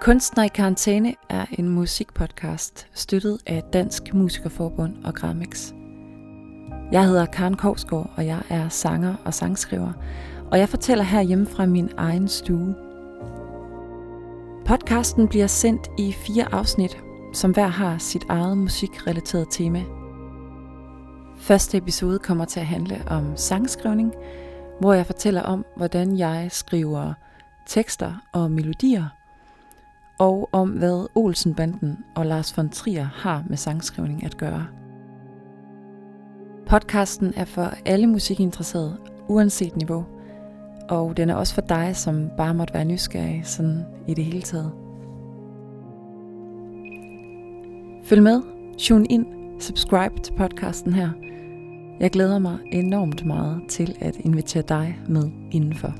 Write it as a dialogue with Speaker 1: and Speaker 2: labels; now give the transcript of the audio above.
Speaker 1: Kunstner i karantæne er en musikpodcast støttet af Dansk Musikerforbund og Gramix. Jeg hedder Karen Kovsgaard, og jeg er sanger og sangskriver, og jeg fortæller her hjemme fra min egen stue. Podcasten bliver sendt i fire afsnit, som hver har sit eget musikrelateret tema. Første episode kommer til at handle om sangskrivning, hvor jeg fortæller om, hvordan jeg skriver tekster og melodier, og om hvad Olsenbanden og Lars von Trier har med sangskrivning at gøre. Podcasten er for alle musikinteresserede, uanset niveau, og den er også for dig, som bare måtte være nysgerrig sådan i det hele taget. Følg med, tune ind, subscribe til podcasten her. Jeg glæder mig enormt meget til at invitere dig med indenfor.